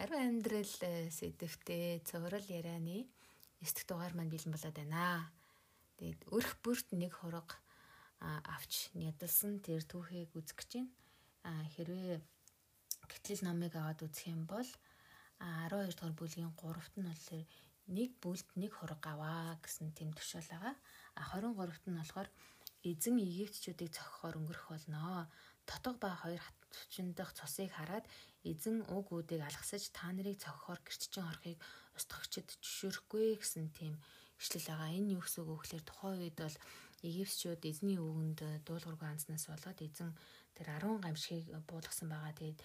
ариун амьдрал э, сэдвтэ цоврал ярианы 9 дахь дугаар маань бэлэн болоод байна. Тэгээд өрх бүрт нэг хураг авч ядалсан тэр түүхийг үзэх гэж байна. Хэрвээ гэтэл номыг аваад үзэх юм бол 12 дугаар бүлгийн 3-т нь болохоор нэг бүлд нэг хураг аваа гэсэн тэм төшөөл байгаа. А 23-т нь болохоор эзэн Египтчүүдийг цохихоор өнгөрөх болноо. Тотго ба хоёр хатчин дахь цусыг хараад эзэн уг үүдийг алгасаж та нарыг цохихоор гэрччин орохыг устгагчд жишүүрэхгүй гэсэн тийм ишлэл байгаа. Энэ юу гэсэн үг вэ гэхээр тухайн үед бол Египтчүүд эзний үгэнд дуулуургүй анзнаас болоод эзэн тэр 10 гамшигыг буулгасан байгаа. Тэгээд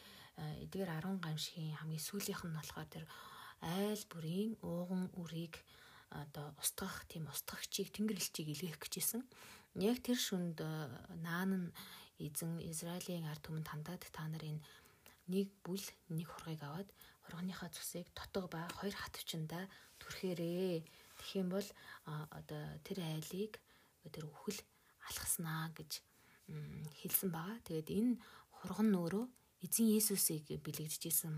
эдгээр 10 гамшигын хамгийн сүүлийнх нь болохоор тэр айл бүрийн ууган үрийг одоо устгах тийм устгагчийг тэнгэр элчийг илгээх гэжсэн. Яг тэр шүнд наан нь эзэн Израилийн ард түмэнд хандаад та нарын нэг бүл нэг хургийг аваад хургийнхаа цусыг тотго ба хоёр хатвчандаа түрхээрээ. Тэгэх юм бол одоо тэр айлыг тэр үхэл алхаснаа гэж хэлсэн байгаа. Тэгээд энэ хурган нөөрөө эзэн Есүсийг бэлэгдэжсэн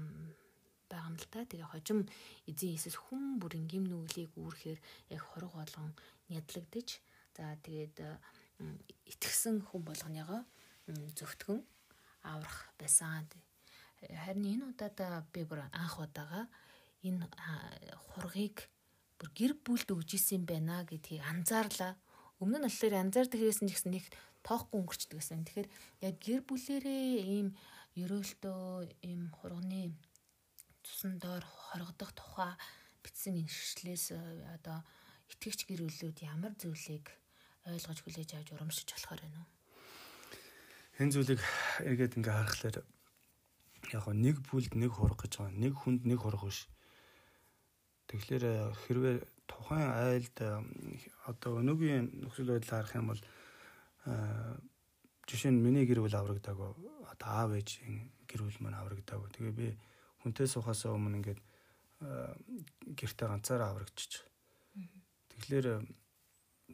байгаа юм л та. Тэгээ хожим эзэн Есүс хүн бүрийн гим нүглийг үүрхээр яг хорог болгон нядлагдаж за тэгээд итгэсэн хүн болгоныгоо зөвтгөн аврах байсан. Харин энэ удаад би бүр анх удаага энэ хургийг бүр гэр бүлд өгж исэн байна гэдгийг анзаарлаа. Өмнө нь болохоор анзаардаг хэрэгсэн гэсэн нэг тоохгүй өнгөрчдөг гэсэн. Тэгэхээр яг гэр бүлэрээ ийм ерөөлтөө ийм хурганы цусан доор хоргодох тухай бичсэн иншчлээс одоо итгэгч гэр бүлүүд ямар зүйлийг ойлгож хүлээж авч урамшиж болохоор байна уу? Энэ зүйлийг эргээд ингээ харахаар яг нэг бүлд нэг хурах гэж байгаа. Нэг хүнд нэг хурах биш. Тэгэхээр э, хэрвээ тухайн айлд э, одоо өнөөгийн нөхцөл байдлаар харах юм бол э, жишээ нь миний гэр бүл аврагдаг. Одоо аав ээжийн гэр бүл маань аврагдаг. Тэгээ би хүнтэй сухасаа өмнө ингээд гэртээ ганцаараа аврагчиж. Тэгэхээр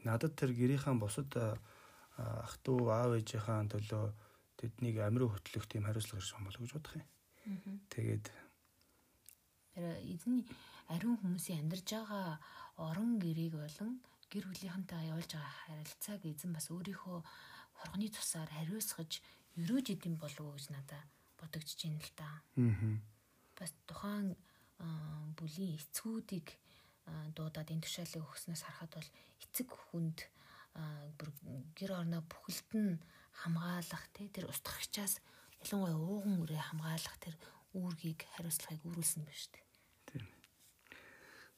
надад тэр гэрийнхэн бусад ах トゥ аав ээжийнхээ төлөө тэднийг амируу хөтлөх тийм хариуцлага ирсэн болов гэж бодох юм. Тэгээд эзний ариун хүмүүсийн амьдарж байгаа орон гэрийг болон гэр бүлийнхэнтэйгээ явуулж байгаа харилцааг эзэн бас өөрийнхөө хоргоны тусаар хариуцгаж өрөөж идэм болов уу гэж надад бодогдож байна л та. Аа. Бас тухайн бүлийн эцгүүдийг дуудаад энэ тушаалыг өгснөөс харахад бол эцэг хүнд бүр гэр орноо бүхэлд нь хамгаалах тий тэр устгагчаас ялангуяа ууган үрээ хамгаалах тэр үүргийг хариуцлагыг үүрүүлсэн байна шүү дээ. Тийм.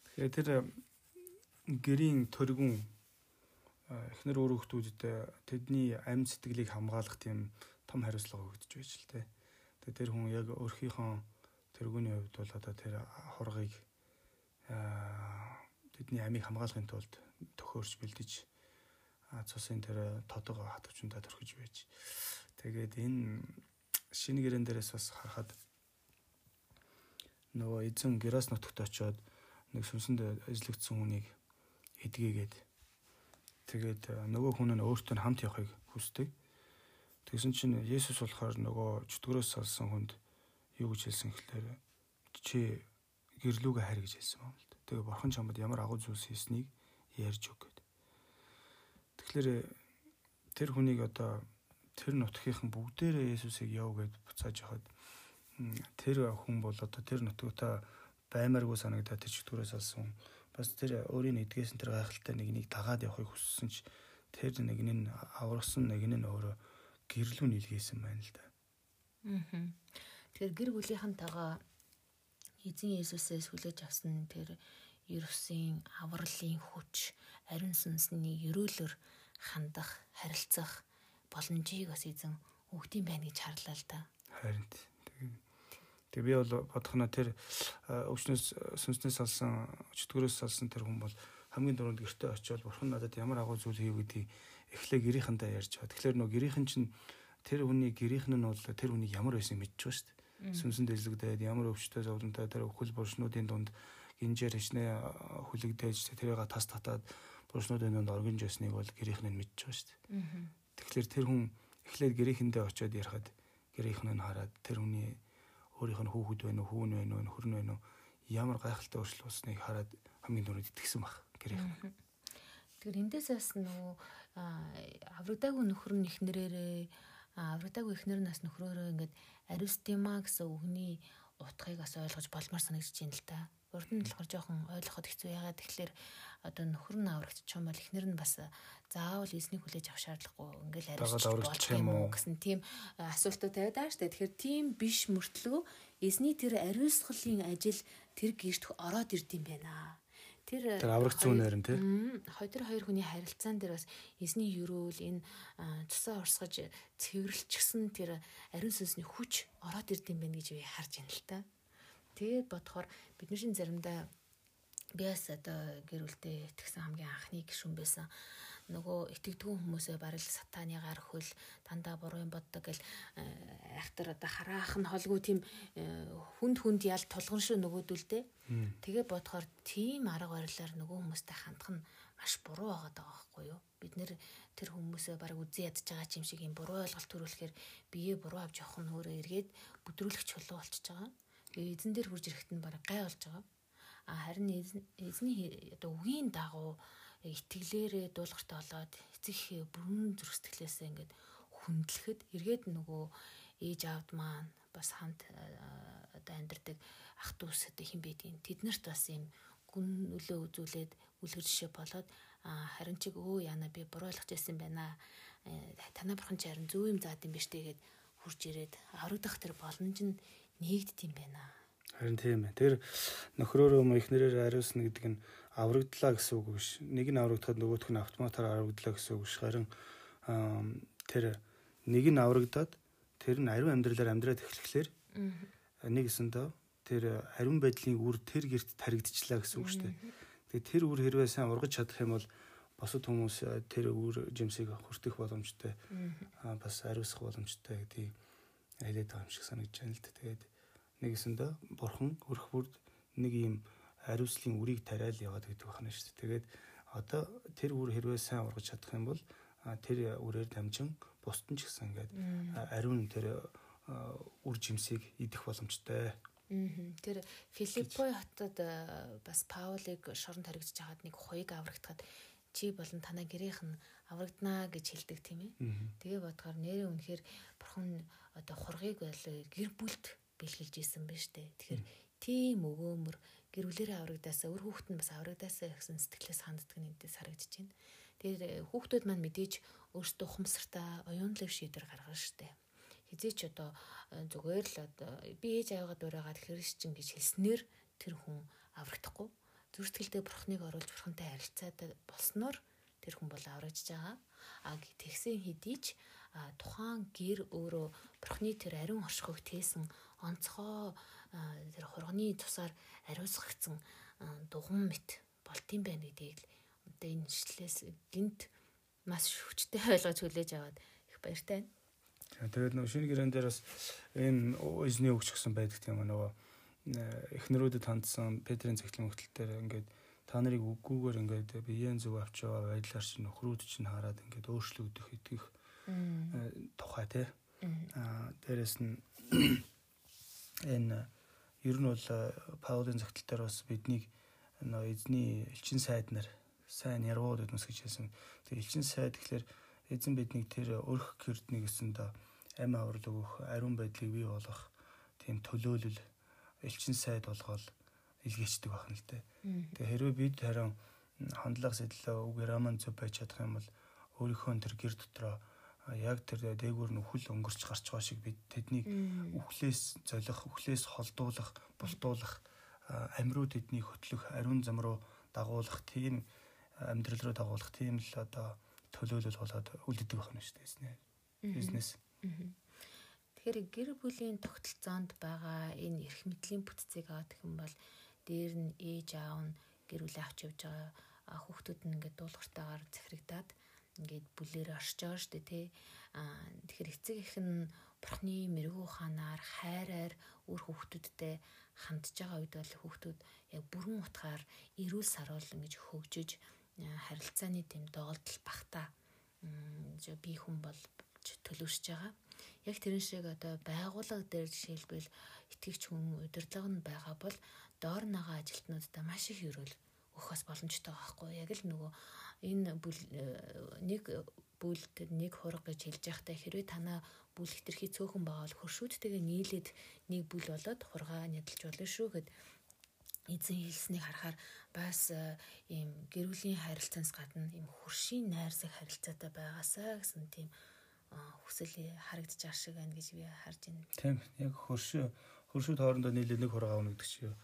Тэгэхээр тэр гэрийн төргүн эхнэр өөр хүмүүстүүдэд тэдний амь сэтгэлийг хамгаалах тийм том хариуцлага өгдөж байж л тий. Тэгээ тэр хүн яг өөрхийнхөө тэргүүний хувьд бол одоо тэр хургыг тэдний амийг хамгаалахын тулд төхөөрч бэлдэж цусын тэр тодого хатвчундаа төрхөж байж. Тэгээд энэ шинэ гэрэн дээрээс бас харахад нөгөө эзэн Герас нутагт очиод нэг сүнсэнд эзлэгдсэн хүнийг эдгээгээд тэгээд нөгөө хүн нь өөртөө хамт явахыг хүсдэг. Тэгсэн чинь Есүс болохоор нөгөө чөтгөрөөс салсан хүнд юу гэж хэлсэн гэхээр чи гэрлүүгээ харь гэж хэлсэн юм л. Тэгээ бурхан чамд ямар агуу зүйлс хийснийг ярьж өг гэд. Тэгэхээр тэр хүнийг одоо тэр нутгийнхан бүгдээрээ Есүсийг яв гэд буцааж яхад тэр хүн бол одоо тэр нутагтаа баймааргүй санагдаад тэр чөтгөрөөс алсан. Бас тэр өөрийн эдгээсэн тэр гайхалтай нэгнийг дагаад явахыг хүссэн ч тэр нэг нь аврагсан нэг нь өөрөө гэрлүү нийлгээсэн байна л да. Аа. Тэгэхээр гэр бүлийнхэнтэйгээ эзэн Есүсээс хүлээж авсан тэр Ерөсийн авралын хүч, ариун сүнсний ерөөлөөр хандах, харилцах боломжийг бас эзэн өгдөм байна гэж харлаа л да. Харин тэгээ би бол бодох нь тэр өвчнөөс сүнснээс салсан, чөтгөрөөс салсан тэр хүн бол хамгийн дөрөнд гэртээ очиод бурхан надад ямар агуу зүйл хийв гэдгийг эхлээ гэрийнхэндээ ярьж байгаа. Тэгэхээр нөө гэрийнхэн чинь тэр хүний гэрийнхэн нь бол тэр хүний ямар байсан мэдчихв шүү дээ. Сүнсэнд эзлэгдээд ямар өвчтөй зовлонтой тэр өхөл буршнуудын дунд гинжээр хичнээн хүлэгдээж тэрийг тас татаад буршнуудын донд оргинж ясныг бол гэрийнх нь мэдчихэж байгаа шүү дээ. Тэгэхээр тэр хүн эхлээд гэрийнхэндээ очиод ярихад гэрийнх нь хараад тэр хүний өөрийнх нь хүүхэд байна уу, хүүн байна уу, нөхөр нь байна уу ямар гайхалтай өөрчлөлт болсныг хараад хамгийн түрүүнд итгэсэн баг гэрээ. Тэгэхээр эндээс бас нөгөө аврагдаагүй нөхөр нь ихнэрээрээ аврагдаагүй ихнэр нас нөхрөөрөө ингээд аристима гэсэн үгний утгыг бас ойлгож болмоор санагдаж байна л та. Урд нь болохоор жоохон ойлгоход хэцүү ягаад тэгэхээр одоо нөхөр нь аврагдчих юм бол эхнэр нь бас заавал эзнийг хүлээж авах шаардлагагүй ингээл арилж болох юм уу гэсэн тийм асуултууд тавиад байгаа шүү дээ. Тэгэхээр тийм биш мөртлөө эзний тэр ариусгалын ажил тэр гэрт ороод ирд юм байна. Тэр тэр аврагц зүүнээр нь тий. Тэр хоёр хүний харилцаан дээр бас эзний юрөөл энэ цусаа урсгаж цэвэрлчихсэн тэр ариун сүнсний хүч ороод ирд юм байна гэж би харж байна л та. Тэгээд бодохоор бидний шин заримдаа би бас одоо гэр бүлдээ итгэсэн хамгийн анхны гишүүн байсан. Нөгөө итгэдэггүй хүмүүсээ барил сатаны гар хөл дандаа буруу юм боддог гэл э, айхтар одоо хараах нь холгүй тийм э, хүнд хүнд ял тулган шүү нөгөөдөлдөө тэгээ бодохоор тийм арга барилаар нөгөө хүмүүстэй хандах нь маш буруу байгаа байхгүй юу? Бид нэр тэр хүмүүсээ баг үзэн ядж байгаа юм шиг юм буруу ойлголт төрүүлэхээр биеэ буруу авч явах нь өөрөө эргээд бүдрүүлэх чулуу болчихж байгаа. Эзэн дээр хурж ирэхэд нь баг гай болж байгаа харин эзний одоо үгийн дагуу итгэлээрээ дуулгартай болоод эцэг бүрэн зөрсгөлээсээ ингээд хүндлэхэд эргээд нөгөө ээж аавд маань бас хамт одоо амьдардаг ах дүүс одоо хин байдгийг тэд нарт бас юм гүн нөлөө үзүүлээд үлгэр жишээ болоод харин чиг өө яана би буруу ойлгож байсан байна. Э, танаа бурхан ч харин зөв юм заад юм биш тэгээд хурж ирээд аврагдах тэр боломж нь нэгдд юм байна харин тийм ээ тэр нөхрөөрөө ихнэрээр ариусна гэдэг нь аврагдлаа гэсэн үг биш. Нэг нь аврагдахад нөгөөх нь автоматар аврагдлаа гэсэн үг биш. Харин тэр нэг нь аврагдаад тэр нь ариун амьдралаар амьдраад эхлэхлээр нэг гэсэндээ тэр ариун байдлын үр тэр герт таригдчихлаа гэсэн үг шүү дээ. Тэгээ тэр үр хэрвээ сайн ургаж чадах юм бол босод хүмүүс тэр үр жимсийг хүртэх боломжтой. Аа бас ариусгах боломжтой гэдгийг хэлээд байгаа юм шиг санагдаж байна л да. Тэгээд нэг гэсэндээ бурхан өрх бүрд нэг юм ариуслын үрийг тариал яваад гэдэг байна шүү дээ. Тэгээд одоо тэр үр хэрвээ сайн ургаж чадах юм бол тэр үрээр дамжин бусд нь ч гэсэн ингээд ариун тэр үр жимсийг идэх боломжтой. Тэр Филиппой хотод бас Паулыг шоронд харагдаж хагаад нэг хоёг аврагдахад чи болон танаа гэрийнх нь аврагдана гэж хэлдэг тийм ээ. Тэгээ бодохоор нэрээ үнэхээр бурхан одоо хургийг бол гэр бүлд бэлгэлж исэн байна дээ. Тэгэхээр тийм өгөөмөр гэр бүлэрээ аврагдаасаа өр хүүхэд нь бас аврагдаасаа гэсэн сэтгэлээс ханддаг нь эндээс харагдаж байна. Тэгээд хүүхдүүд маань мэдээж өөрсдөө ухамсартаа оюунлаг шийдвэр гаргана штэ. Хизээч одоо э, зүгээр л одоо би ээж аваагаа дуурайгаад христчин гэж хэлснээр тэр хүн аврагдахгүй. Зүрстгэлдээ бурхныг оруулж бурхантай харилцаад болсноор тэр хүн бол аврагдж байгаа. А тэгсэн хэдий ч тухайн гэр өөрөө бурхны тэр ариун оршихыг тээсэн онцгой тэр хурганы тусаар ариусгагдсан дугуун мэт болтын байна гэдгийг л одоо энэ шитлээс гинт маш хүчтэй ойлгож хүлээж аваад их баяртай байна. Тэгээд нөгөө шинэ гэрэн дээр бас энэ эзний өгч гсэн байдаг тийм нөгөө эхнэрүүдэд хандсан Петрийн цагтлын хөлтөл дээр ингээд та нарыг үггүйгээр ингээд биеийн зөв авч яваа байдлаар чинь нөхрүүд чинь хараад ингээд өөрчлөгдөх итгэх тухай тий. Аа дээрэс нь энэ ер нь бол э, Паулийн загтал дээр бас биднийг нөө эзний элчин сайд нар сайн яргууд өгнөс гэж хэлсэн. Тэгээ элчин сайд гэхэлэр эзэн биднийг тэр өрх гэрдний гэсэнд амь аврал өгөх, ариун байдлыг бий болгох тийм төлөөлөл элчин сайд болгоод илгээчдэг байна л дээ. Тэгээ хэрвээ бид харин хандлага сэтлээ үгээр аман зөв байж чадах юм бол өөрийнхөө тэр гэр дотроо яг тэр дээгүүр нь үхэл өнгөрч гарч байгаа шиг бид тэднийг үхлээс золих, үхлээс холдуулах, бултуулах, амирууд эднийг хөтлөх, ариун зам руу дагуулах тийм амьдрал руу дагуулах тийм л одоо төлөөлөл болоод үлддэг байна шүү дээ. Бизнес. Тэгэхээр гэр бүлийн тогтолцоонд байгаа энэ эрх мэдлийн бүтцийг авах юм бол дээр нь ээж аав нь гэр бүлээ авч явж байгаа хүүхдүүд нь ингээд дуулууртаагаар захирагдаад ингээд бүлээр оршиж байгаа дээ тий. Аа тэгэхээр эцэг их нь бурхны мэрэгүү ханаар хайраар үр хүүхдүүдтэй хандж байгаа үед бол хүүхдүүд яг бүрэн утгаар эрүүл саруул ингэж хөгжиж харилцааны тэм доолдол багтаа би хүн бол төлөвшөж байгаа. яг тэрэн шиг одоо байгууллага дээр жишээлбэл итгэгч хүн удирдлага нь байгаа бол доор нагаа ажилтнуудаа маш их өрөөл өгөх бас боломжтой байхгүй яг л нөгөө энэ нэг бүлд нэг хураг гэж хэлж байхдаа хэрвээ танаа бүл хитрхи цөөхөн байгаа бол хөршүүдтэйгээ нийлээд нэг бүл болоод хургаа нядалж болно шүү гэд эзэн хэлснийг харахаар бас ийм гэр бүлийн харилцаанаас гадна ийм хөршийн найрсаг харилцаатай байгаасаа гэсэн тийм хүсэл харагдаж байгаа шиг байна гэж би харж байна. Тийм яг хөршөө хөршүүд хоорондоо нийлээ нэг хураг аавна гэдэг чинь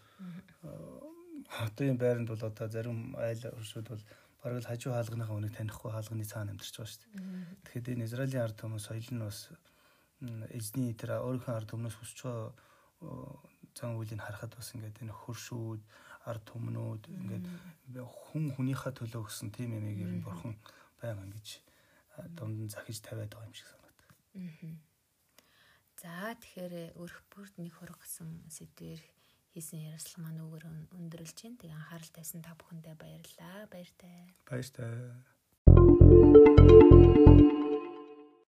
одоо энэ байранд бол одоо зарим айл хөршүүд бол бараг л хажуу хаалганыхаа үнийг танихгүй хаалганы цаана амьдарч байгаа шүү дээ. Тэгэхээр энэ Израилийн ард түмэн соёл нь бас эзний тэр өөрийнхөө ард түмнөөс хүсч байгаа зан үйлийг харахад бас ингээд энэ хөршүүд ард түмнүүд ингээд хүн хүнийхээ төлөө өгсөн тийм ер нь бурхан байгаа гэж дунд нь захиж тавиад байгаа юм шиг санагдав. За тэгэхээр өрх бүрд нэг хураг гэсэн сэдвэр хийсэн ярилцлага маань өгөр өндөрлж байна. Тэгээ анхаарал тавьсан та бүхэндээ баярлалаа. Баяртай. Баяртай.